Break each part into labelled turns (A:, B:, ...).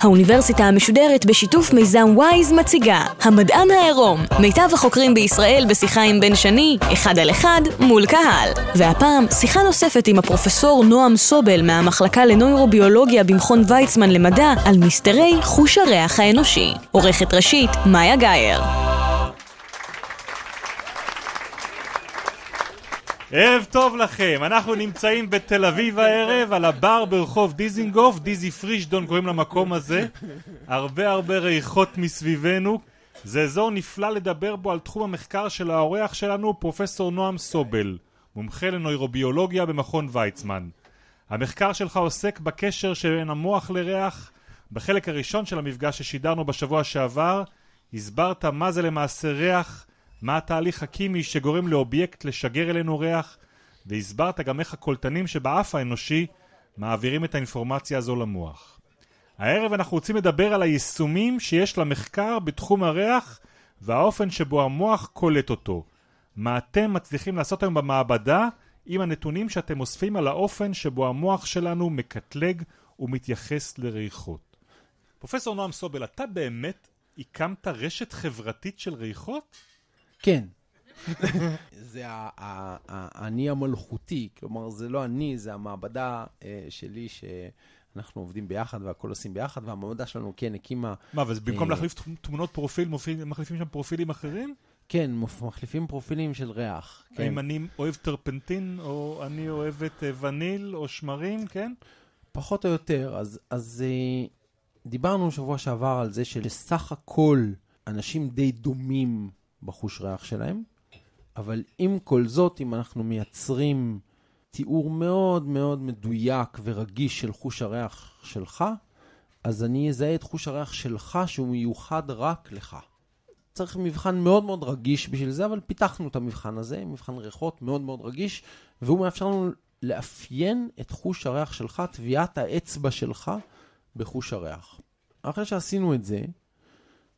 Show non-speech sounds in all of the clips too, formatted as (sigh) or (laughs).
A: האוניברסיטה המשודרת בשיתוף מיזם וויז מציגה המדען העירום מיטב החוקרים בישראל בשיחה עם בן שני, אחד על אחד, מול קהל. והפעם שיחה נוספת עם הפרופסור נועם סובל מהמחלקה לנוירוביולוגיה במכון ויצמן למדע על מסתרי חוש הריח האנושי. עורכת ראשית, מאיה גאייר.
B: ערב טוב לכם, אנחנו נמצאים בתל אביב הערב על הבר ברחוב דיזינגוף, דיזי פרישדון קוראים למקום הזה. הרבה הרבה ריחות מסביבנו. זה אזור נפלא לדבר בו על תחום המחקר של האורח שלנו פרופסור נועם סובל מומחה לנוירוביולוגיה במכון ויצמן. המחקר שלך עוסק בקשר שבין המוח לריח. בחלק הראשון של המפגש ששידרנו בשבוע שעבר הסברת מה זה למעשה ריח מה התהליך הכימי שגורם לאובייקט לשגר אלינו ריח והסברת גם איך הקולטנים שבאף האנושי מעבירים את האינפורמציה הזו למוח. הערב אנחנו רוצים לדבר על היישומים שיש למחקר בתחום הריח והאופן שבו המוח קולט אותו. מה אתם מצליחים לעשות היום במעבדה עם הנתונים שאתם אוספים על האופן שבו המוח שלנו מקטלג ומתייחס לריחות. פרופסור נועם סובל, אתה באמת הקמת רשת חברתית של ריחות?
C: כן. (laughs) זה האני המלכותי, כלומר זה לא אני, זה המעבדה אה, שלי שאנחנו עובדים ביחד והכל עושים ביחד, והמעבדה שלנו כן הקימה...
B: מה, וזה במקום אה, להחליף תמונות פרופיל, מחליפים שם פרופילים אחרים?
C: כן, מחליפים פרופילים של ריח. כן.
B: האם אני אוהב טרפנטין, או אני אוהבת אה, וניל, או שמרים, כן?
C: פחות או יותר. אז, אז דיברנו שבוע שעבר על זה שלסך הכל אנשים די דומים בחוש ריח שלהם, אבל עם כל זאת, אם אנחנו מייצרים תיאור מאוד מאוד מדויק ורגיש של חוש הריח שלך, אז אני אזהה את חוש הריח שלך שהוא מיוחד רק לך. צריך מבחן מאוד מאוד רגיש בשביל זה, אבל פיתחנו את המבחן הזה, מבחן ריחות מאוד מאוד רגיש, והוא מאפשר לנו לאפיין את חוש הריח שלך, טביעת האצבע שלך בחוש הריח. אחרי שעשינו את זה,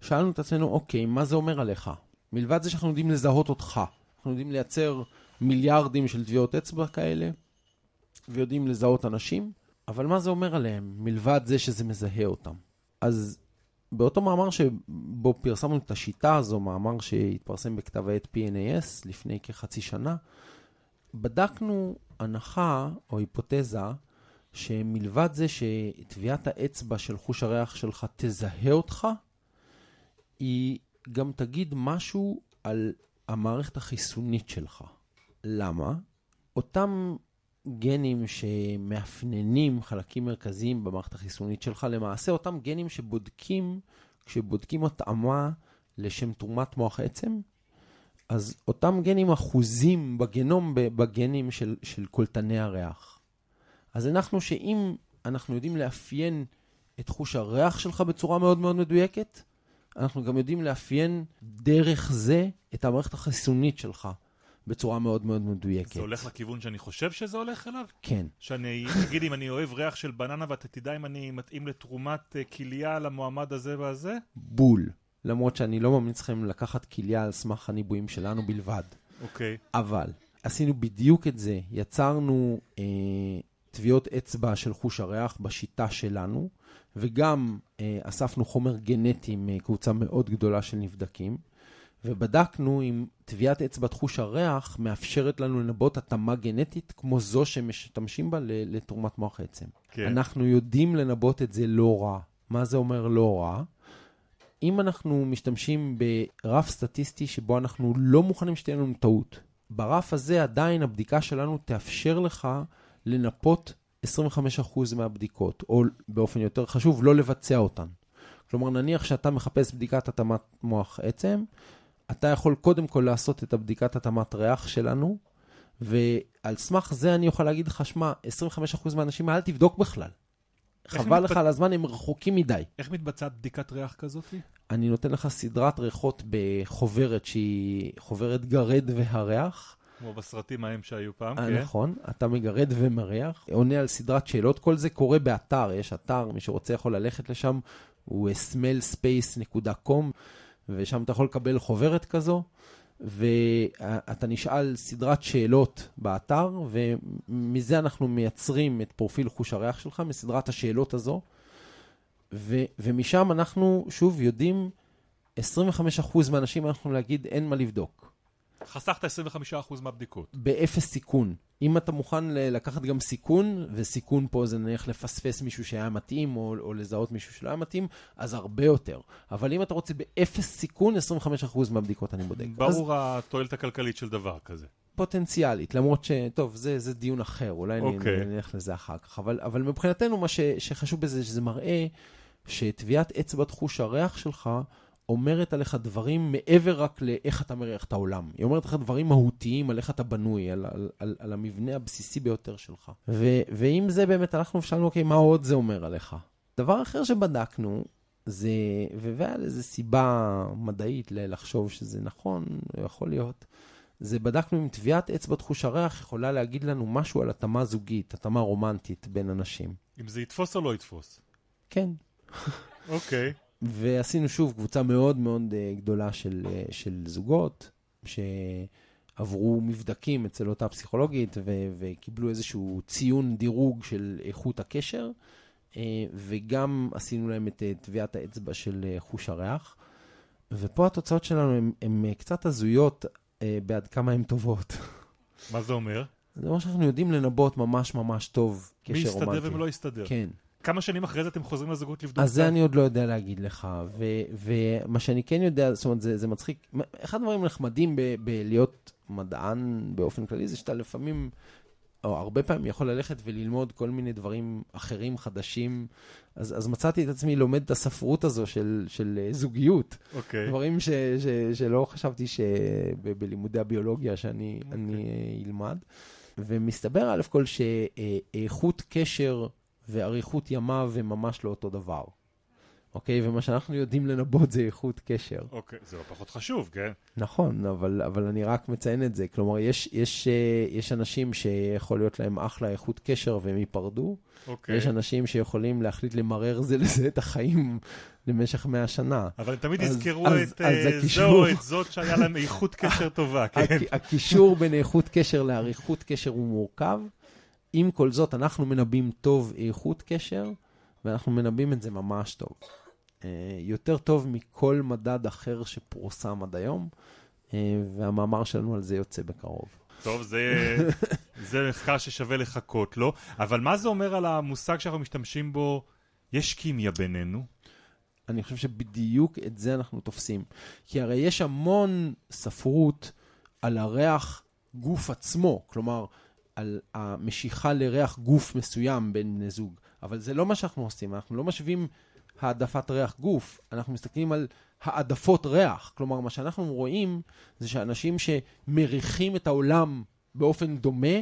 C: שאלנו את עצמנו, אוקיי, מה זה אומר עליך? מלבד זה שאנחנו יודעים לזהות אותך. אנחנו יודעים לייצר מיליארדים של טביעות אצבע כאלה, ויודעים לזהות אנשים, אבל מה זה אומר עליהם, מלבד זה שזה מזהה אותם? אז באותו מאמר שבו פרסמנו את השיטה הזו, מאמר שהתפרסם בכתב העת PNAS לפני כחצי שנה, בדקנו הנחה או היפותזה שמלבד זה שטביעת האצבע של חוש הריח שלך תזהה אותך, היא גם תגיד משהו על המערכת החיסונית שלך. למה? אותם גנים שמאפננים חלקים מרכזיים במערכת החיסונית שלך, למעשה אותם גנים שבודקים, כשבודקים התאמה לשם תרומת מוח עצם, אז אותם גנים אחוזים בגנום, בגנים של, של קולטני הריח. אז אנחנו שאם אנחנו יודעים לאפיין את חוש הריח שלך בצורה מאוד מאוד מדויקת, אנחנו גם יודעים לאפיין דרך זה את המערכת החיסונית שלך. בצורה מאוד מאוד מדויקת.
B: זה הולך לכיוון שאני חושב שזה הולך אליו?
C: כן.
B: שאני אגיד אם אני אוהב ריח של בננה ואתה תדע אם אני מתאים לתרומת אה, כליה למועמד הזה והזה?
C: בול. למרות שאני לא ממליץ לכם לקחת כליה על סמך הניבויים שלנו בלבד.
B: אוקיי.
C: אבל עשינו בדיוק את זה. יצרנו אה, טביעות אצבע של חוש הריח בשיטה שלנו. וגם אה, אספנו חומר גנטי מקבוצה מאוד גדולה של נבדקים, ובדקנו אם טביעת אצבע חוש הריח מאפשרת לנו לנבאות התאמה גנטית כמו זו שמשתמשים בה לתרומת מוח עצם. כן. אנחנו יודעים לנבאות את זה לא רע. מה זה אומר לא רע? אם אנחנו משתמשים ברף סטטיסטי שבו אנחנו לא מוכנים שתהיה לנו טעות, ברף הזה עדיין הבדיקה שלנו תאפשר לך לנפות 25% מהבדיקות, או באופן יותר חשוב, לא לבצע אותן. כלומר, נניח שאתה מחפש בדיקת התאמת מוח עצם, אתה יכול קודם כל לעשות את הבדיקת התאמת ריח שלנו, ועל סמך זה אני יכול להגיד לך, שמע, 25% מהאנשים, אל תבדוק בכלל. חבל מתבצ... לך על הזמן, הם רחוקים מדי.
B: איך מתבצעת בדיקת ריח כזאת?
C: אני נותן לך סדרת ריחות בחוברת שהיא חוברת גרד והריח.
B: כמו בסרטים ההם שהיו פעם,
C: אה,
B: כן.
C: נכון, אתה מגרד ומריח, עונה על סדרת שאלות, כל זה קורה באתר, יש אתר, מי שרוצה יכול ללכת לשם, הוא smellspace.com, ושם אתה יכול לקבל חוברת כזו, ואתה נשאל סדרת שאלות באתר, ומזה אנחנו מייצרים את פרופיל חוש הריח שלך, מסדרת השאלות הזו, ו, ומשם אנחנו, שוב, יודעים, 25% מהאנשים אנחנו להגיד, אין מה לבדוק.
B: חסכת 25% מהבדיקות.
C: באפס סיכון. אם אתה מוכן לקחת גם סיכון, וסיכון פה זה נניח לפספס מישהו שהיה מתאים, או, או לזהות מישהו שלא היה מתאים, אז הרבה יותר. אבל אם אתה רוצה באפס סיכון, 25% מהבדיקות אני בודק. אז
B: ברור התועלת הכלכלית של דבר כזה.
C: פוטנציאלית, למרות ש... טוב, זה, זה דיון אחר, אולי okay.
B: אוקיי.
C: נלך לזה אחר כך. אבל, אבל מבחינתנו, מה ש, שחשוב בזה, שזה מראה שטביעת אצבע חוש הריח שלך אומרת עליך דברים מעבר רק לאיך אתה מריח את העולם. היא אומרת לך דברים מהותיים על איך אתה בנוי, על, על, על, על המבנה הבסיסי ביותר שלך. ו, ואם זה באמת, אנחנו שאלנו, אוקיי, מה עוד זה אומר עליך? דבר אחר שבדקנו, זה, והיה לזה סיבה מדעית לחשוב שזה נכון, יכול להיות, זה בדקנו אם טביעת אצבע חוש הריח יכולה להגיד לנו משהו על התאמה זוגית, התאמה רומנטית בין אנשים.
B: אם זה יתפוס או לא יתפוס.
C: כן.
B: אוקיי.
C: ועשינו שוב קבוצה מאוד מאוד אה, גדולה של, אה, של זוגות, שעברו מבדקים אצל אותה פסיכולוגית ו- וקיבלו איזשהו ציון דירוג של איכות הקשר, אה, וגם עשינו להם את טביעת האצבע של חוש הריח. ופה התוצאות שלנו הן קצת הזויות בעד כמה הן טובות.
B: מה זה אומר?
C: זה אומר שאנחנו יודעים לנבאות ממש ממש טוב
B: מי
C: קשר
B: יסתדר
C: רומנטי.
B: ומי לא יסתדר.
C: כן.
B: כמה שנים אחרי זה אתם חוזרים לזוגות לבדוק?
C: אז זה
B: את
C: אני עוד לא יודע להגיד לך, ו- ומה שאני כן יודע, זאת אומרת, זה, זה מצחיק. אחד הדברים הנחמדים בלהיות מדען באופן כללי, זה שאתה לפעמים, או הרבה פעמים יכול ללכת וללמוד כל מיני דברים אחרים, חדשים. אז, אז מצאתי את עצמי לומד את הספרות הזו של, של אה, זוגיות.
B: אוקיי.
C: דברים ש, ש, שלא חשבתי שבלימודי הביולוגיה שאני
B: אוקיי.
C: אני אה, אלמד. ומסתבר, א' כל, שאיכות קשר ואריכות ימיו הם ממש לא אותו דבר. אוקיי? ומה שאנחנו יודעים לנבאות זה איכות קשר.
B: אוקיי, זה לא פחות חשוב, כן?
C: נכון, אבל, אבל אני רק מציין את זה. כלומר, יש, יש, אה, יש אנשים שיכול להיות להם אחלה איכות קשר והם ייפרדו.
B: אוקיי.
C: יש אנשים שיכולים להחליט למרר זה לזה את החיים (laughs) למשך 100 שנה.
B: אבל תמיד
C: אז-
B: יזכרו
C: אז-
B: את
C: אז
B: אה,
C: הקישור-
B: זו או את זאת שהיה להם איכות קשר (laughs) טובה, כן?
C: הקישור בין איכות קשר לאריכות קשר הוא מורכב. עם כל זאת, אנחנו מנבאים טוב איכות קשר, ואנחנו מנבאים את זה ממש טוב. אה, יותר טוב מכל מדד אחר שפורסם עד היום, אה, והמאמר שלנו על זה יוצא בקרוב.
B: טוב, זה, זה מחקר ששווה לחכות לו, אבל מה זה אומר על המושג שאנחנו משתמשים בו, יש כימיה בינינו?
C: אני חושב שבדיוק את זה אנחנו תופסים. כי הרי יש המון ספרות על הריח גוף עצמו, כלומר, על המשיכה לריח גוף מסוים בין בני זוג, אבל זה לא מה שאנחנו עושים, אנחנו לא משווים העדפת ריח גוף, אנחנו מסתכלים על העדפות ריח. כלומר, מה שאנחנו רואים זה שאנשים שמריחים את העולם באופן דומה,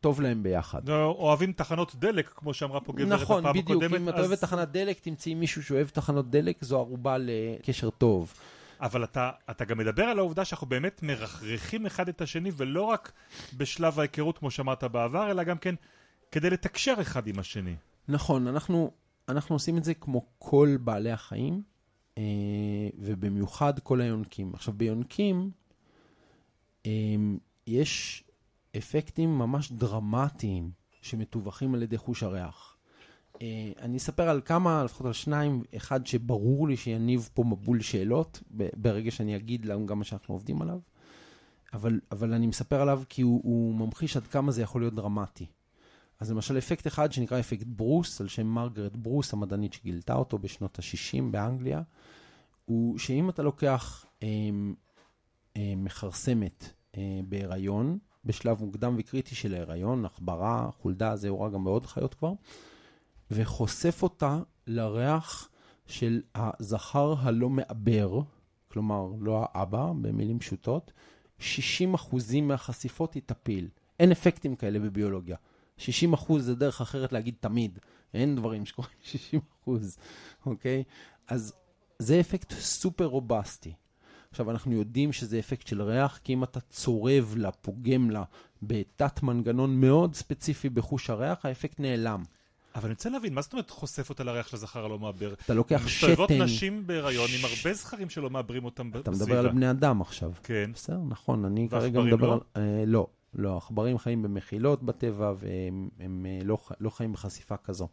C: טוב להם ביחד.
B: לא, אוהבים תחנות דלק, כמו שאמרה פה גברת
C: נכון,
B: הפעם
C: בדיוק.
B: הקודמת.
C: אם את
B: אז-
C: אוהבת תחנת דלק, תמצאי מישהו שאוהב תחנות דלק, זו ערובה לקשר טוב.
B: אבל אתה, אתה גם מדבר על העובדה שאנחנו באמת מרחרחים אחד את השני, ולא רק בשלב ההיכרות, כמו שאמרת בעבר, אלא גם כן כדי לתקשר אחד עם השני.
C: נכון, אנחנו, אנחנו עושים את זה כמו כל בעלי החיים, אה, ובמיוחד כל היונקים. עכשיו, ביונקים אה, יש אפקטים ממש דרמטיים שמטווחים על ידי חוש הריח. אה, אני אספר על כמה, לפחות על שניים, אחד שברור לי שיניב פה מבול שאלות, ברגע שאני אגיד להם גם מה שאנחנו עובדים עליו, אבל, אבל אני מספר עליו כי הוא, הוא ממחיש עד כמה זה יכול להיות דרמטי. אז למשל אפקט אחד שנקרא אפקט ברוס, על שם מרגרט ברוס, המדענית שגילתה אותו בשנות ה-60 באנגליה, הוא שאם אתה לוקח אה, אה, מכרסמת אה, בהיריון, בשלב מוקדם וקריטי של ההיריון, עכברה, חולדה, זה הורג גם בעוד חיות כבר, וחושף אותה לריח של הזכר הלא מעבר, כלומר, לא האבא, במילים פשוטות, 60% מהחשיפות היא תפיל. אין אפקטים כאלה בביולוגיה. 60 אחוז זה דרך אחרת להגיד תמיד. אין דברים שקורים (laughs) 60 אחוז, אוקיי? אז זה אפקט סופר רובסטי. עכשיו, אנחנו יודעים שזה אפקט של ריח, כי אם אתה צורב לה, פוגם לה, בתת מנגנון מאוד ספציפי בחוש הריח, האפקט נעלם.
B: אבל אני רוצה להבין, מה זאת אומרת חושף אותה לריח של הזכר הלא מעבר?
C: אתה לוקח שתן...
B: מסתובבות נשים בהיריון עם הרבה זכרים שלא מעברים אותם בסביבה.
C: אתה מדבר על בני אדם עכשיו.
B: כן.
C: בסדר, נכון, אני כרגע מדבר
B: לא?
C: על... אה, לא, לא, עכברים חיים במחילות בטבע, והם הם, אה, לא, לא חיים בחשיפה כזו.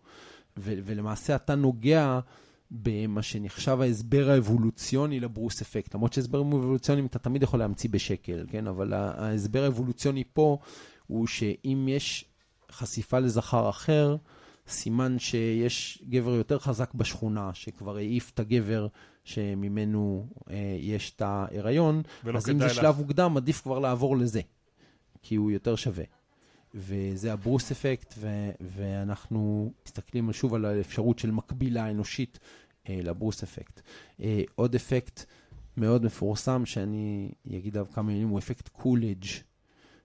C: ו, ולמעשה אתה נוגע במה שנחשב ההסבר האבולוציוני לברוס אפקט. למרות שהסברים אבולוציוניים אתה תמיד יכול להמציא בשקל, כן? אבל ההסבר האבולוציוני פה הוא שאם יש חשיפה לזכר אחר, סימן שיש גבר יותר חזק בשכונה, שכבר העיף את הגבר שממנו אה, יש את ההיריון, אז אם זה
B: לך.
C: שלב מוקדם, עדיף כבר לעבור לזה, כי הוא יותר שווה. וזה הברוס אפקט, ו- ואנחנו מסתכלים שוב על האפשרות של מקבילה אנושית אה, לברוס אפקט. אה, עוד אפקט מאוד מפורסם, שאני אגיד עליו כמה מילים, הוא אפקט קולג',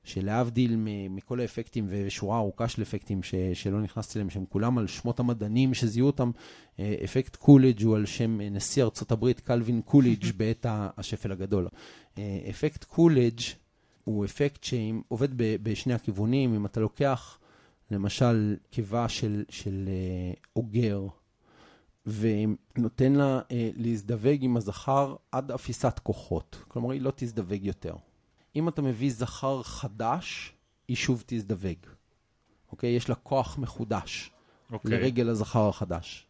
C: שלהבדיל מכל האפקטים ושורה ארוכה של אפקטים ש- שלא נכנסתי אליהם, שהם כולם על שמות המדענים שזיהו אותם, אה, אפקט קולידג' הוא על שם אה, נשיא ארצות הברית קלווין קולידג' (laughs) בעת השפל הגדול. אה, אפקט קולידג' הוא אפקט שעובד בשני הכיוונים. אם אתה לוקח למשל קיבה של, של אוגר, ונותן לה אה, להזדווג עם הזכר עד אפיסת כוחות. כלומר, היא לא תזדווג יותר. אם אתה מביא זכר חדש, היא שוב תזדווג. אוקיי? יש לה כוח מחודש
B: אוקיי.
C: לרגל הזכר החדש.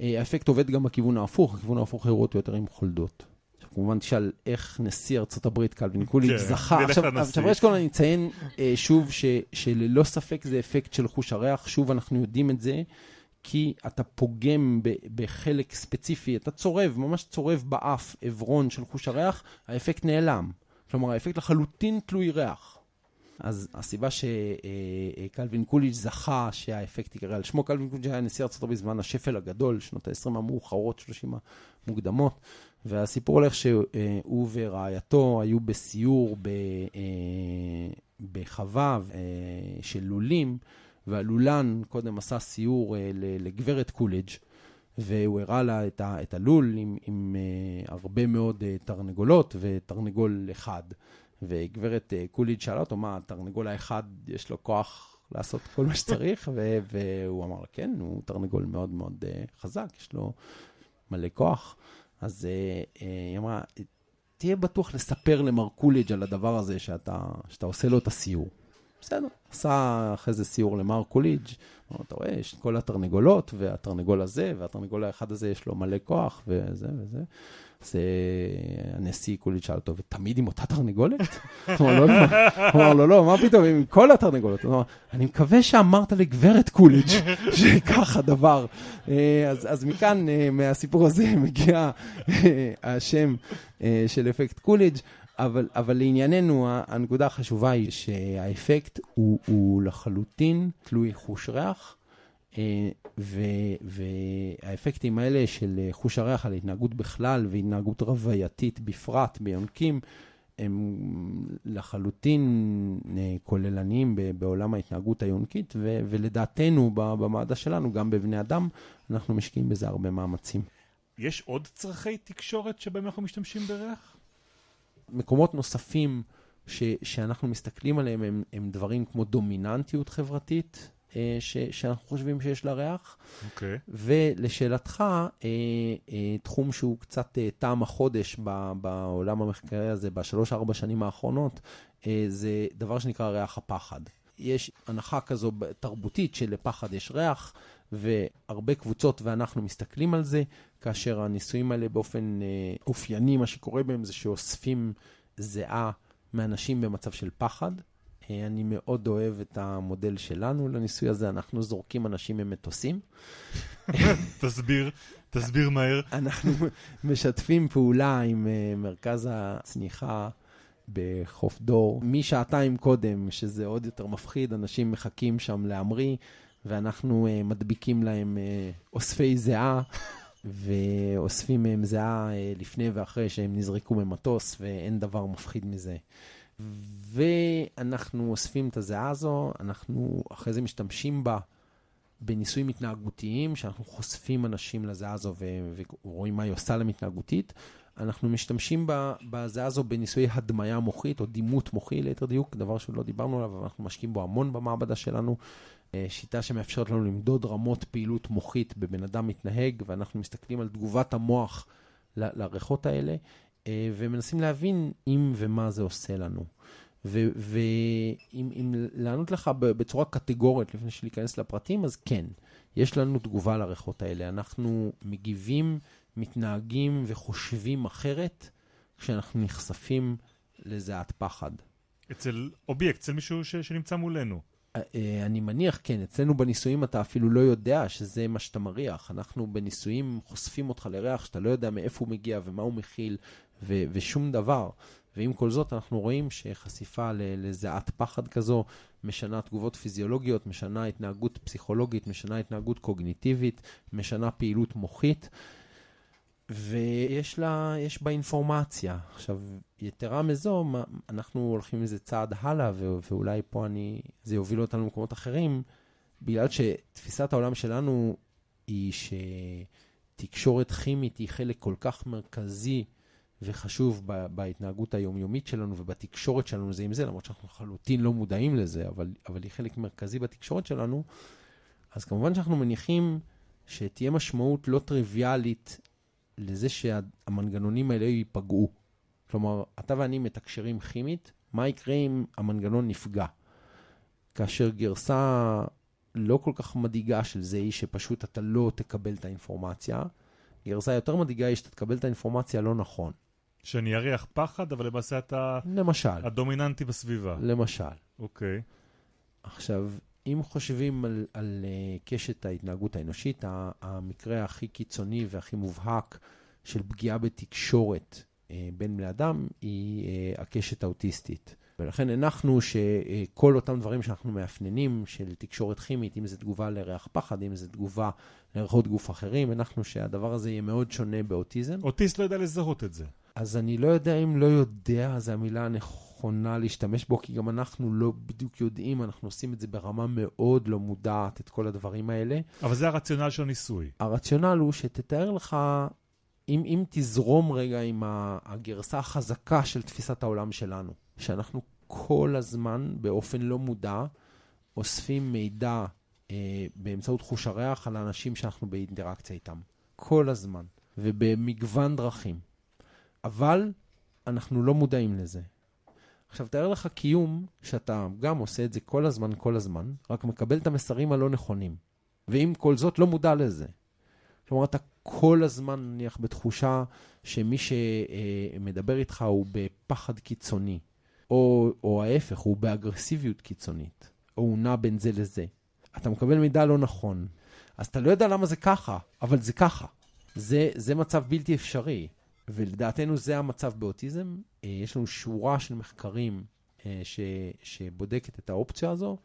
C: אה, האפקט עובד גם בכיוון ההפוך, הכיוון ההפוך אותו יותר עם חולדות. עכשיו, כמובן תשאל איך נשיא ארצות הברית קלווין
B: כן,
C: זכה.
B: נלך
C: עכשיו. עכשיו ראשית כל אני אציין אה, שוב ש, שללא ספק זה אפקט של חוש הריח, שוב אנחנו יודעים את זה, כי אתה פוגם ב, בחלק ספציפי, אתה צורב, ממש צורב באף עברון של חוש הריח, האפקט נעלם. כלומר, האפקט לחלוטין תלוי ריח. אז הסיבה שקלווין קולידג' זכה שהאפקט יקרה על שמו, קלווין קולידג' היה נשיא הברית בזמן השפל הגדול, שנות ה-20 המאוחרות, 30 המוקדמות, והסיפור הולך שהוא ורעייתו היו בסיור ב, אה, בחווה אה, של לולים, והלולן קודם עשה סיור אה, לגברת קולידג', והוא הראה לה את, ה, את הלול עם, עם אה, הרבה מאוד אה, תרנגולות ותרנגול אחד. וגברת אה, קולידג' שאלה אותו, מה, התרנגול האחד יש לו כוח לעשות כל מה שצריך? ו- והוא אמר כן, הוא תרנגול מאוד מאוד אה, חזק, יש לו מלא כוח. אז אה, אה, היא אמרה, תהיה בטוח לספר למר קולידג' על הדבר הזה שאתה, שאתה עושה לו את הסיור. בסדר, עשה אחרי זה סיור למר קולידג', אתה רואה, יש כל התרנגולות, והתרנגול הזה, והתרנגול האחד הזה יש לו מלא כוח, וזה וזה. אז הנשיא קולידג' שאל אותו, ותמיד עם אותה תרנגולת? (laughs) הוא אמר, לא, לא, לא, מה פתאום, עם כל התרנגולות. הוא אמר, אני מקווה שאמרת לגברת קולידג' (laughs) שכך הדבר. אה, אז, מכאן, אה, מהסיפור הזה, (laughs) מגיע אה, השם של אפקט קולידג'. אבל, אבל לענייננו, הנקודה החשובה היא שהאפקט הוא, הוא לחלוטין תלוי חוש ריח, אה, ו- והאפקטים האלה של חוש הריח על התנהגות בכלל והתנהגות רווייתית בפרט ביונקים, הם לחלוטין אה, כוללניים בעולם ההתנהגות היונקית, ו- ולדעתנו, במעדה שלנו, גם בבני אדם, אנחנו משקיעים בזה הרבה מאמצים.
B: יש עוד צרכי תקשורת שבהם אנחנו משתמשים בריח?
C: מקומות נוספים ש, שאנחנו מסתכלים עליהם הם, הם דברים כמו דומיננטיות חברתית, אה, ש, שאנחנו חושבים שיש לה ריח.
B: אוקיי.
C: ולשאלתך, אה, אה, תחום שהוא קצת טעם החודש ב, בעולם המחקרי הזה בשלוש-ארבע שנים האחרונות, זה דבר שנקרא ריח הפחד. יש הנחה כזו תרבותית שלפחד יש ריח, והרבה קבוצות ואנחנו מסתכלים על זה, כאשר הניסויים האלה באופן אה, אופייני, מה שקורה בהם זה שאוספים זיעה מאנשים במצב של פחד. אה, אני מאוד אוהב את המודל שלנו לניסוי הזה, אנחנו זורקים אנשים ממטוסים. (laughs)
B: תסביר, תסביר מהר.
C: אנחנו משתפים פעולה עם uh, מרכז הצניחה בחוף דור. משעתיים קודם, שזה עוד יותר מפחיד, אנשים מחכים שם להמריא, ואנחנו מדביקים להם אוספי זיעה, ואוספים מהם זיעה uh, לפני ואחרי שהם נזרקו ממטוס, ואין דבר מפחיד מזה. ואנחנו אוספים את הזיעה הזו, אנחנו אחרי זה משתמשים בה בניסויים התנהגותיים, שאנחנו חושפים אנשים לזיעה הזו ו- ורואים מה היא עושה להם התנהגותית. אנחנו משתמשים בזה הזו בניסויי הדמיה מוחית, או דימות מוחי ליתר דיוק, דבר שלא דיברנו עליו, אבל אנחנו משקיעים בו המון במעבדה שלנו. אה, שיטה שמאפשרת לנו למדוד רמות פעילות מוחית בבן אדם מתנהג, ואנחנו מסתכלים על תגובת המוח לריחות האלה, אה, ומנסים להבין אם ומה זה עושה לנו. ואם לענות לך בצורה קטגורית, לפני שניכנס לפרטים, אז כן, יש לנו תגובה לריחות האלה. אנחנו מגיבים, מתנהגים וחושבים אחרת כשאנחנו נחשפים לזיעת פחד.
B: אצל אובייקט, אצל מישהו ש, שנמצא מולנו.
C: אה, אני מניח, כן, אצלנו בניסויים אתה אפילו לא יודע שזה מה שאתה מריח. אנחנו בניסויים חושפים אותך לריח שאתה לא יודע מאיפה הוא מגיע ומה הוא מכיל ו- ושום דבר. ועם כל זאת אנחנו רואים שחשיפה לזיעת פחד כזו משנה תגובות פיזיולוגיות, משנה התנהגות פסיכולוגית, משנה התנהגות קוגניטיבית, משנה פעילות מוחית. ויש לה, יש בה אינפורמציה. עכשיו, יתרה מזו, אנחנו הולכים איזה צעד הלאה, ואולי פה אני, זה יוביל אותנו למקומות אחרים, בגלל שתפיסת העולם שלנו היא שתקשורת כימית היא חלק כל כך מרכזי וחשוב בהתנהגות היומיומית שלנו ובתקשורת שלנו זה עם זה, למרות שאנחנו לחלוטין לא מודעים לזה, אבל, אבל היא חלק מרכזי בתקשורת שלנו, אז כמובן שאנחנו מניחים שתהיה משמעות לא טריוויאלית לזה שהמנגנונים האלה ייפגעו. כלומר, אתה ואני מתקשרים כימית, מה יקרה אם המנגנון נפגע? כאשר גרסה לא כל כך מדאיגה של זה היא שפשוט אתה לא תקבל את האינפורמציה, גרסה יותר מדאיגה היא שאתה תקבל את האינפורמציה לא נכון.
B: שאני אריח פחד, אבל למעשה אתה...
C: למשל.
B: הדומיננטי בסביבה.
C: למשל.
B: אוקיי.
C: עכשיו, אם חושבים על, על uh, קשת ההתנהגות האנושית, המקרה הכי קיצוני והכי מובהק של פגיעה בתקשורת uh, בין בני אדם היא uh, הקשת האוטיסטית. ולכן הנחנו שכל אותם דברים שאנחנו מאפיינים של תקשורת כימית, אם זו תגובה לריח פחד, אם זו תגובה לריחות גוף אחרים, הנחנו שהדבר הזה יהיה מאוד שונה באוטיזם.
B: אוטיסט לא יודע לזהות את זה.
C: אז אני לא יודע אם לא יודע, זו המילה הנכונה להשתמש בו, כי גם אנחנו לא בדיוק יודעים, אנחנו עושים את זה ברמה מאוד לא מודעת, את כל הדברים האלה.
B: אבל זה הרציונל של הניסוי.
C: הרציונל הוא שתתאר לך, אם, אם תזרום רגע עם הגרסה החזקה של תפיסת העולם שלנו, שאנחנו כל הזמן, באופן לא מודע, אוספים מידע אה, באמצעות חוש הריח על האנשים שאנחנו באינטראקציה איתם. כל הזמן, ובמגוון דרכים. אבל אנחנו לא מודעים לזה. עכשיו, תאר לך קיום שאתה גם עושה את זה כל הזמן, כל הזמן, רק מקבל את המסרים הלא נכונים. ועם כל זאת לא מודע לזה. כלומר, אתה כל הזמן נניח בתחושה שמי שמדבר איתך הוא בפחד קיצוני, או, או ההפך, הוא באגרסיביות קיצונית, או הוא נע בין זה לזה. אתה מקבל מידע לא נכון. אז אתה לא יודע למה זה ככה, אבל זה ככה. זה, זה מצב בלתי אפשרי. ולדעתנו זה המצב באוטיזם. אה, יש לנו שורה של מחקרים אה, ש, שבודקת את האופציה הזו,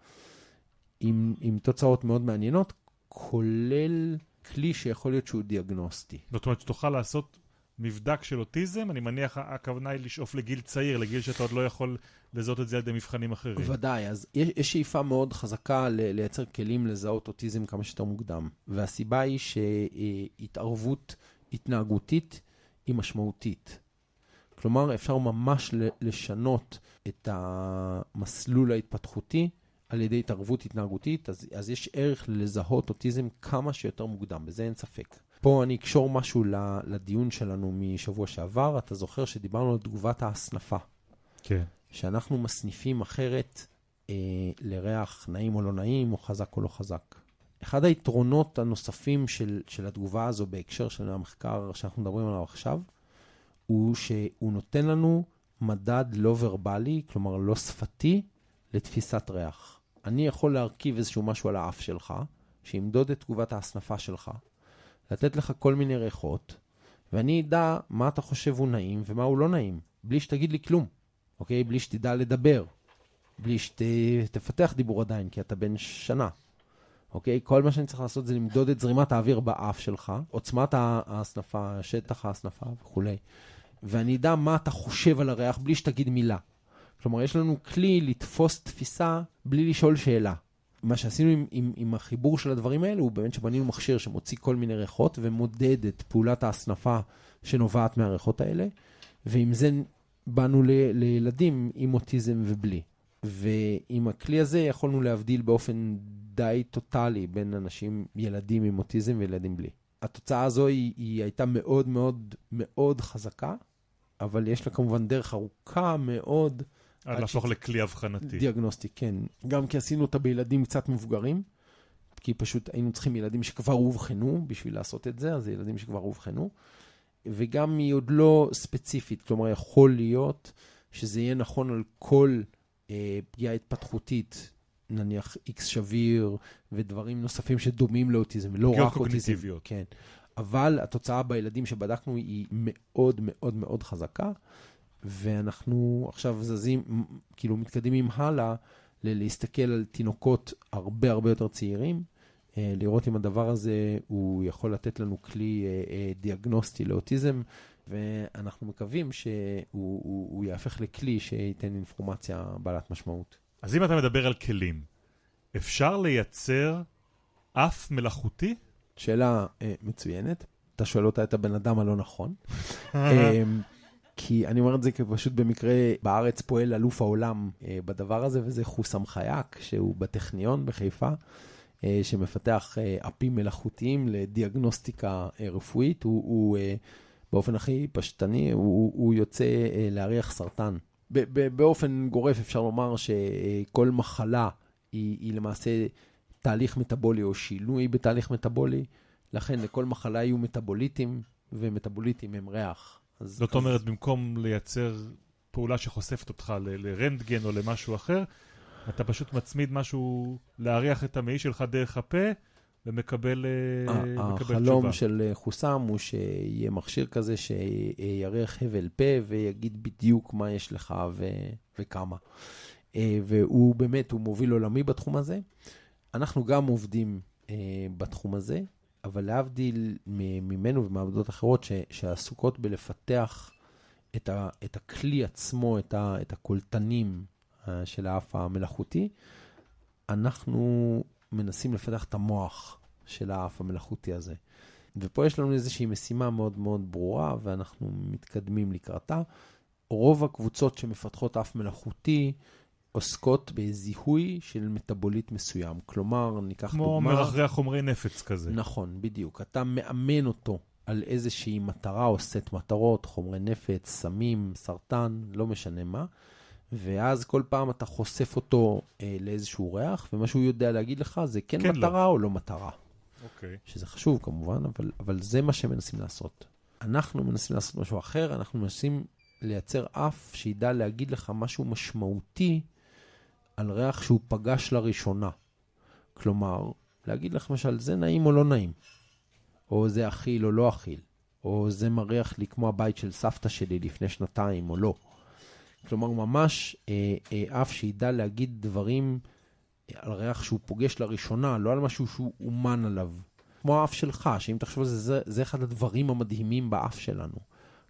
C: עם, עם תוצאות מאוד מעניינות, כולל כלי שיכול להיות שהוא דיאגנוסטי.
B: זאת אומרת שתוכל לעשות מבדק של אוטיזם, אני מניח הכוונה היא לשאוף לגיל צעיר, לגיל שאתה עוד לא יכול לזהות את זה על ידי מבחנים אחרים.
C: ודאי, אז יש, יש שאיפה מאוד חזקה ל- לייצר כלים לזהות אוטיזם כמה שיותר מוקדם. והסיבה היא שהתערבות התנהגותית היא משמעותית. כלומר, אפשר ממש לשנות את המסלול ההתפתחותי על ידי התערבות התנהגותית, אז, אז יש ערך לזהות אוטיזם כמה שיותר מוקדם, בזה אין ספק. פה אני אקשור משהו לדיון שלנו משבוע שעבר. אתה זוכר שדיברנו על תגובת ההסנפה.
B: כן.
C: שאנחנו מסניפים אחרת אה, לריח נעים או לא נעים, או חזק או לא חזק. אחד היתרונות הנוספים של, של התגובה הזו בהקשר של המחקר שאנחנו מדברים עליו עכשיו, הוא שהוא נותן לנו מדד לא ורבלי, כלומר לא שפתי, לתפיסת ריח. אני יכול להרכיב איזשהו משהו על האף שלך, שימדוד את תגובת ההסנפה שלך, לתת לך כל מיני ריחות, ואני אדע מה אתה חושב הוא נעים ומה הוא לא נעים, בלי שתגיד לי כלום, אוקיי? בלי שתדע לדבר, בלי שתפתח דיבור עדיין, כי אתה בן שנה. אוקיי? כל מה שאני צריך לעשות זה למדוד את זרימת האוויר באף שלך, עוצמת ההסנפה, שטח ההסנפה וכולי. ואני אדע מה אתה חושב על הריח בלי שתגיד מילה. כלומר, יש לנו כלי לתפוס תפיסה בלי לשאול שאלה. מה שעשינו עם, עם, עם החיבור של הדברים האלה, הוא באמת שבנינו מכשיר שמוציא כל מיני ריחות ומודד את פעולת ההסנפה שנובעת מהריחות האלה, ועם זה באנו ל, לילדים עם אוטיזם ובלי. ועם הכלי הזה יכולנו להבדיל באופן די טוטאלי בין אנשים, ילדים עם אוטיזם וילדים בלי. התוצאה הזו היא, היא הייתה מאוד מאוד מאוד חזקה, אבל יש לה כמובן דרך ארוכה מאוד.
B: עד להפוך לכלי אבחנתי.
C: דיאגנוסטי, כן. גם כי עשינו אותה בילדים קצת מבוגרים, כי פשוט היינו צריכים ילדים שכבר אובחנו בשביל לעשות את זה, אז ילדים שכבר אובחנו. וגם היא עוד לא ספציפית, כלומר, יכול להיות שזה יהיה נכון על כל פגיעה התפתחותית, נניח איקס שביר ודברים נוספים שדומים לאוטיזם, לא רק אוטיזם. כן. אבל התוצאה בילדים שבדקנו היא מאוד מאוד מאוד חזקה, ואנחנו עכשיו זזים, כאילו מתקדמים הלאה להסתכל על תינוקות הרבה הרבה יותר צעירים, אה, לראות אם הדבר הזה הוא יכול לתת לנו כלי אה, אה, דיאגנוסטי לאוטיזם, ואנחנו מקווים שהוא הוא, הוא יהפך לכלי שייתן אינפורמציה בעלת משמעות.
B: אז אם אתה מדבר על כלים, אפשר לייצר אף מלאכותי?
C: שאלה אה, מצוינת. אתה שואל אותה את הבן אדם הלא נכון. (laughs) אה, כי אני אומר את זה כי פשוט במקרה בארץ פועל אלוף העולם אה, בדבר הזה, וזה חוסם חייק, שהוא בטכניון בחיפה, אה, שמפתח אה, אפים מלאכותיים לדיאגנוסטיקה אה, רפואית. הוא, הוא באופן הכי פשטני, הוא, הוא יוצא אה, להריח סרטן. באופן גורף אפשר לומר שכל מחלה היא, היא למעשה תהליך מטאבולי או שינוי בתהליך מטאבולי, לכן לכל מחלה יהיו מטאבוליטים, ומטאבוליטים הם ריח.
B: זאת אז... אומרת, במקום לייצר פעולה שחושפת אותך לרנטגן או למשהו אחר, אתה פשוט מצמיד משהו, להריח את המעי שלך דרך הפה, ומקבל תשובה.
C: החלום של אה, חוסם הוא שיהיה מכשיר כזה שיריח הבל פה ויגיד בדיוק מה יש לך ו... וכמה. אה, והוא באמת, הוא מוביל עולמי בתחום הזה. אנחנו גם עובדים אה, בתחום הזה, אבל להבדיל ממנו ומעבודות אחרות ש, שעסוקות בלפתח את, ה, את הכלי עצמו, את, ה, את הקולטנים אה, של האף המלאכותי, אנחנו מנסים לפתח את המוח של האף המלאכותי הזה. ופה יש לנו איזושהי משימה מאוד מאוד ברורה, ואנחנו מתקדמים לקראתה. רוב הקבוצות שמפתחות אף מלאכותי, עוסקות בזיהוי של מטאבוליט מסוים. כלומר, ניקח
B: כמו דוגמה... כמו מרחרח חומרי נפץ כזה.
C: נכון, בדיוק. אתה מאמן אותו על איזושהי מטרה או סט מטרות, חומרי נפץ, סמים, סרטן, לא משנה מה. ואז כל פעם אתה חושף אותו אה, לאיזשהו ריח, ומה שהוא יודע להגיד לך זה כן, כן מטרה לא. או לא מטרה.
B: אוקיי.
C: שזה חשוב כמובן, אבל, אבל זה מה שמנסים לעשות. אנחנו מנסים לעשות משהו אחר, אנחנו מנסים לייצר אף שידע להגיד לך משהו משמעותי על ריח שהוא פגש לראשונה. כלומר, להגיד לך למשל, זה נעים או לא נעים, או זה אכיל או לא אכיל, או זה מריח לי כמו הבית של סבתא שלי לפני שנתיים או לא. כלומר, ממש אה, אה, אף שידע להגיד דברים על ריח שהוא פוגש לראשונה, לא על משהו שהוא אומן עליו. כמו האף שלך, שאם תחשוב על זה, זה, אחד הדברים המדהימים באף שלנו.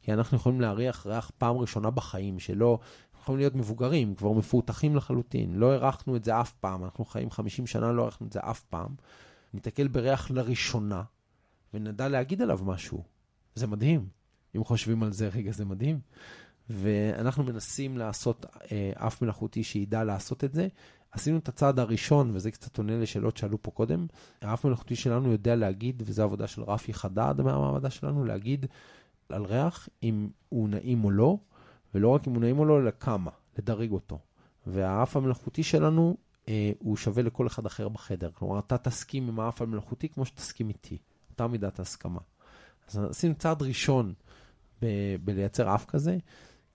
C: כי אנחנו יכולים להריח ריח פעם ראשונה בחיים, שלא יכולים להיות מבוגרים, כבר מפותחים לחלוטין. לא הרחנו את זה אף פעם, אנחנו חיים 50 שנה, לא הרחנו את זה אף פעם. ניתקל בריח לראשונה, ונדע להגיד עליו משהו. זה מדהים. אם חושבים על זה רגע, זה מדהים. ואנחנו מנסים לעשות אה, אף מלאכותי שידע לעשות את זה. עשינו את הצעד הראשון, וזה קצת עונה לשאלות שעלו פה קודם. האף מלאכותי שלנו יודע להגיד, וזו עבודה של רפי חדד מהמעבדה שלנו, להגיד על ריח אם הוא נעים או לא, ולא רק אם הוא נעים או לא, אלא כמה, לדרג אותו. והאף המלאכותי שלנו אה, הוא שווה לכל אחד אחר בחדר. כלומר, אתה תסכים עם האף המלאכותי כמו שתסכים איתי. אותה מידת ההסכמה. אז עשינו צעד ראשון ב- בלייצר אף כזה,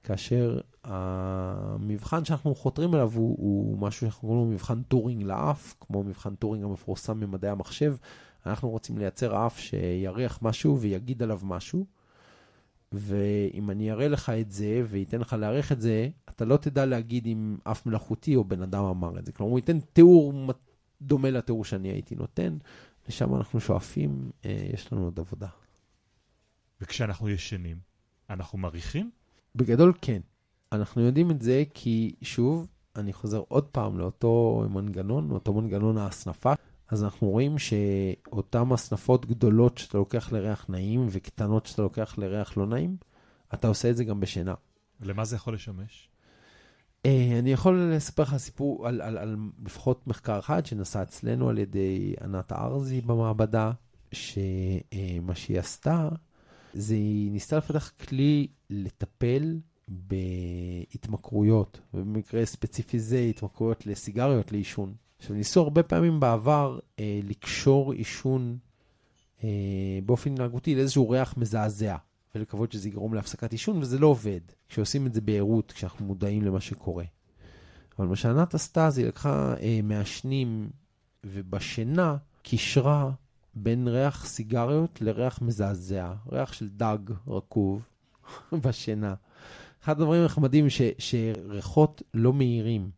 C: כאשר המבחן שאנחנו חותרים אליו הוא, הוא משהו שאנחנו קוראים לו מבחן טורינג לאף, כמו מבחן טורינג המפורסם ממדעי המחשב. אנחנו רוצים לייצר אף שיריח משהו ויגיד עליו משהו. ואם אני אראה לך את זה ואתן לך להעריך את זה, אתה לא תדע להגיד אם אף מלאכותי או בן אדם אמר את זה. כלומר, הוא ייתן תיאור דומה לתיאור שאני הייתי נותן, לשם אנחנו שואפים, אה, יש לנו עוד עבודה.
B: וכשאנחנו ישנים, אנחנו מריחים?
C: בגדול כן. אנחנו יודעים את זה כי, שוב, אני חוזר עוד פעם לאותו מנגנון, אותו מנגנון ההסנפה. אז אנחנו רואים שאותן הסנפות גדולות שאתה לוקח לריח נעים וקטנות שאתה לוקח לריח לא נעים, אתה עושה את זה גם בשינה.
B: למה זה יכול לשמש?
C: אה, אני יכול לספר לך סיפור על, על, על לפחות מחקר אחד שנעשה אצלנו על ידי ענת ארזי במעבדה, שמה שהיא עשתה, זה היא ניסתה לפתח כלי לטפל בהתמכרויות, ובמקרה ספציפי זה התמכרויות לסיגריות, לעישון. עכשיו, ניסו הרבה פעמים בעבר אה, לקשור עישון אה, באופן התנהגותי לאיזשהו ריח מזעזע, ולקוות שזה יגרום להפסקת עישון, וזה לא עובד. כשעושים את זה בעירות, כשאנחנו מודעים למה שקורה. אבל מה שענת עשתה, זה היא לקחה אה, מעשנים, ובשינה קישרה בין ריח סיגריות לריח מזעזע, ריח של דג רקוב (laughs) בשינה. אחד הדברים הנחמדים ש, שריחות לא מהירים.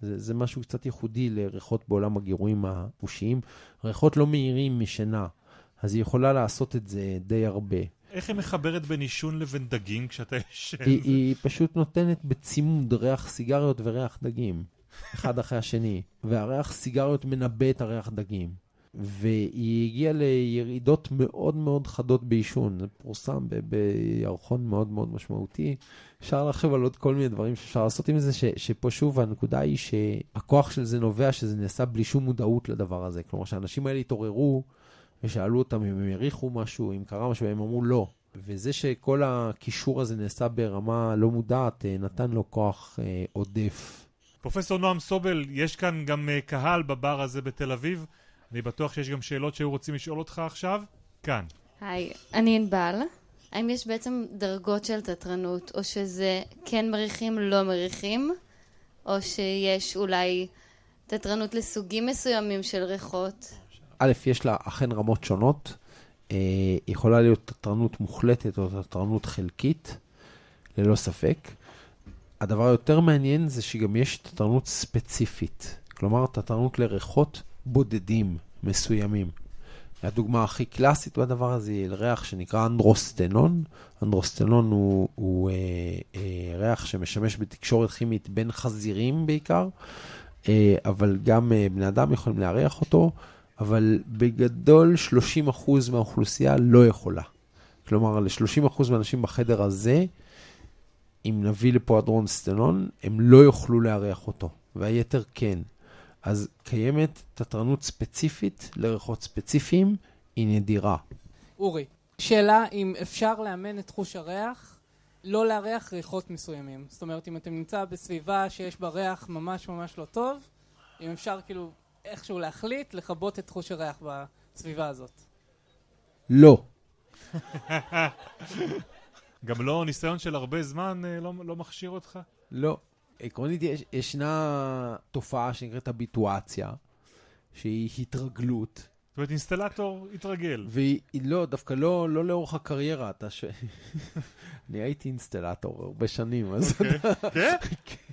C: זה, זה משהו קצת ייחודי לריחות בעולם הגירויים החושיים. ריחות לא מהירים משינה, אז היא יכולה לעשות את זה די הרבה.
B: איך היא מחברת בין עישון לבין דגים כשאתה ישן?
C: היא, היא פשוט נותנת בצימוד ריח סיגריות וריח דגים, אחד אחרי השני, והריח סיגריות מנבא את הריח דגים. והיא הגיעה לירידות מאוד מאוד חדות בעישון, זה פורסם בירחון מאוד מאוד משמעותי. אפשר לחשוב על עוד כל מיני דברים שאפשר לעשות עם זה, ש, שפה שוב הנקודה היא שהכוח של זה נובע שזה נעשה בלי שום מודעות לדבר הזה. כלומר, שהאנשים האלה התעוררו ושאלו אותם אם הם העריכו משהו, אם קרה משהו, והם אמרו לא. וזה שכל הקישור הזה נעשה ברמה לא מודעת, אה, נתן לו כוח אה, עודף.
B: פרופסור נועם סובל, יש כאן גם אה, קהל בבר הזה בתל אביב. אני בטוח שיש גם שאלות שהיו רוצים לשאול אותך עכשיו. כאן.
D: היי, אני ענבל. האם יש בעצם דרגות של תתרנות, או שזה כן מריחים, לא מריחים, או שיש אולי תתרנות לסוגים מסוימים של ריחות?
C: א', יש לה אכן רמות שונות. אה, יכולה להיות תתרנות מוחלטת או תתרנות חלקית, ללא ספק. הדבר היותר מעניין זה שגם יש תתרנות ספציפית. כלומר, תתרנות לריחות בודדים מסוימים. הדוגמה הכי קלאסית בדבר הזה היא ריח שנקרא אנדרוסטנון. אנדרוסטנון הוא, הוא אה, אה, ריח שמשמש בתקשורת כימית בין חזירים בעיקר, אה, אבל גם אה, בני אדם יכולים להריח אותו, אבל בגדול 30% מהאוכלוסייה לא יכולה. כלומר, ל-30% מהאנשים בחדר הזה, אם נביא לפה אדרונסטנון, הם לא יוכלו להריח אותו, והיתר כן. אז קיימת תתרנות ספציפית לריחות ספציפיים, היא נדירה.
E: אורי, שאלה אם אפשר לאמן את חוש הריח, לא לארח ריחות מסוימים. זאת אומרת, אם אתם נמצא בסביבה שיש בה ריח ממש ממש לא טוב, אם אפשר כאילו איכשהו להחליט לכבות את חוש הריח בסביבה הזאת.
C: לא. (laughs)
B: גם לא ניסיון של הרבה זמן אה, לא, לא מכשיר אותך?
C: לא. עקרונית יש, ישנה תופעה שנקראת הביטואציה, שהיא התרגלות.
B: זאת אומרת, אינסטלטור התרגל.
C: והיא לא, דווקא לא, לא לאורך הקריירה. אתה ש... (laughs) אני הייתי אינסטלטור הרבה שנים, אז... (laughs)
B: כן?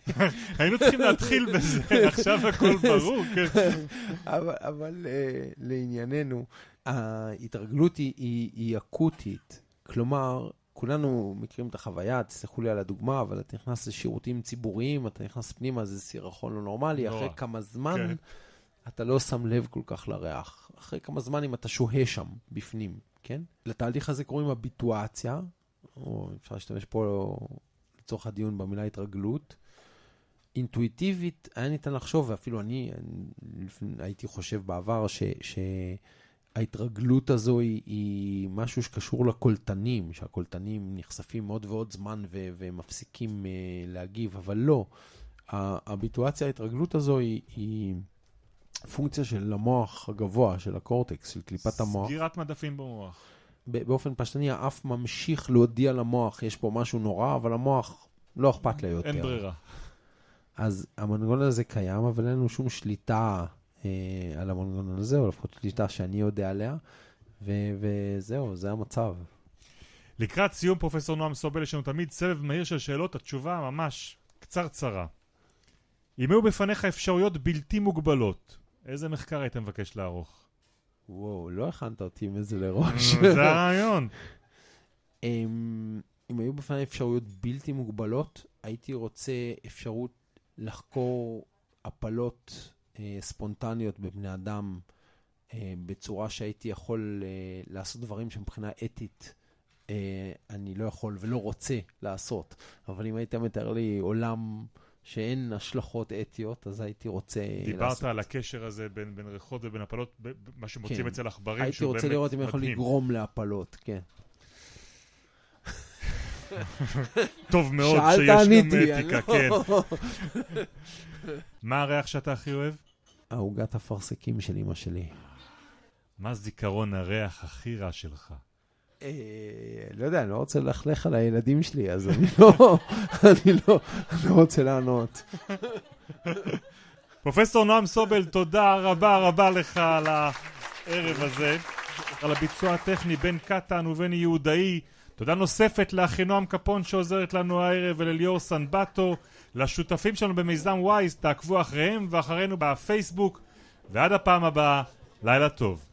B: (laughs) היינו צריכים להתחיל בזה, עכשיו הכל ברור. כן.
C: אבל, uh, לענייננו, ההתרגלות היא אקוטית. כלומר, כולנו מכירים את החוויה, תסלחו לי על הדוגמה, אבל אתה נכנס לשירותים ציבוריים, אתה נכנס פנימה, זה סירחון לא נורמלי, נורא. אחרי כמה זמן כן. אתה לא שם לב כל כך לריח. אחרי כמה זמן אם אתה שוהה שם, בפנים, כן? לתהליך הזה קוראים הביטואציה, או אפשר להשתמש פה לצורך הדיון במילה התרגלות. אינטואיטיבית, היה ניתן לחשוב, ואפילו אני, אני הייתי חושב בעבר, ש... ש ההתרגלות הזו היא, היא משהו שקשור לקולטנים, שהקולטנים נחשפים עוד ועוד זמן ו- ומפסיקים uh, להגיב, אבל לא. הביטואציה, ההתרגלות הזו היא, היא פונקציה של המוח הגבוה, של הקורטקס, של קליפת המוח.
B: סגירת מדפים במוח.
C: באופן פשטני, האף ממשיך להודיע למוח, יש פה משהו נורא, אבל המוח לא אכפת לה יותר.
B: אין ברירה.
C: אז המנגנון הזה קיים, אבל אין לנו שום שליטה על המנגנון הזה, או לפחות שליטה שאני יודע עליה, ו- וזהו, זה המצב.
B: לקראת סיום, פרופסור נועם סובל, יש לנו תמיד סבב מהיר של שאלות, התשובה ממש קצרצרה. אם היו בפניך אפשרויות בלתי מוגבלות, איזה מחקר היית מבקש לערוך?
C: וואו, לא הכנת אותי עם איזה לראש.
B: זה הרעיון.
C: אם, אם היו בפני אפשרויות בלתי מוגבלות, הייתי רוצה אפשרות לחקור הפלות אה, ספונטניות בבני אדם אה, בצורה שהייתי יכול אה, לעשות דברים שמבחינה אתית אה, אני לא יכול ולא רוצה לעשות. אבל אם היית מתאר לי עולם שאין השלכות אתיות, אז הייתי רוצה
B: דיברת
C: לעשות.
B: על הקשר הזה בין, בין ריחות ובין הפלות, ב- מה שמוצאים
C: כן.
B: אצל עכברים,
C: הייתי רוצה לראות אם יכול. לגרום להפלות, כן. (laughs)
B: טוב מאוד שיש גם. אתיקה,
C: אני
B: כן.
C: לא- (laughs)
B: מה הריח שאתה הכי אוהב?
C: העוגת אפרסקים של אמא שלי.
B: מה זיכרון הריח הכי רע שלך?
C: אה, לא יודע, אני לא רוצה ללכלך על הילדים שלי, אז אני לא, (laughs) אני לא, אני לא רוצה לענות.
B: פרופסור נועם סובל, תודה רבה רבה לך על הערב הזה, על הביצוע הטכני בין קטן ובין יהודאי. תודה נוספת לאחינועם קפון שעוזרת לנו הערב ולליאור סנבטו, לשותפים שלנו במיזם וויז, תעקבו אחריהם ואחרינו בפייסבוק, ועד הפעם הבאה, לילה טוב.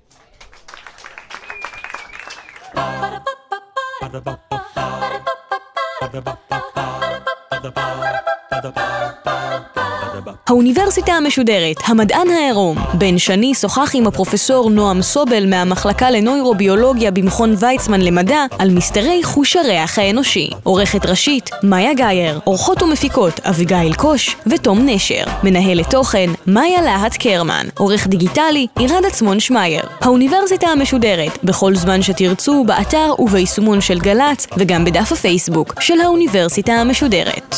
A: האוניברסיטה המשודרת, המדען העירום. בן שני שוחח עם הפרופסור נועם סובל מהמחלקה לנוירוביולוגיה במכון ויצמן למדע על מסתרי חוש הריח האנושי. עורכת ראשית, מאיה גאייר. עורכות ומפיקות, אביגיל קוש ותום נשר. מנהלת תוכן, מאיה להט קרמן. עורך דיגיטלי, עירד עצמון שמייר. האוניברסיטה המשודרת, בכל זמן שתרצו, באתר וביישומון של גל"צ, וגם בדף הפייסבוק של האוניברסיטה המשודרת.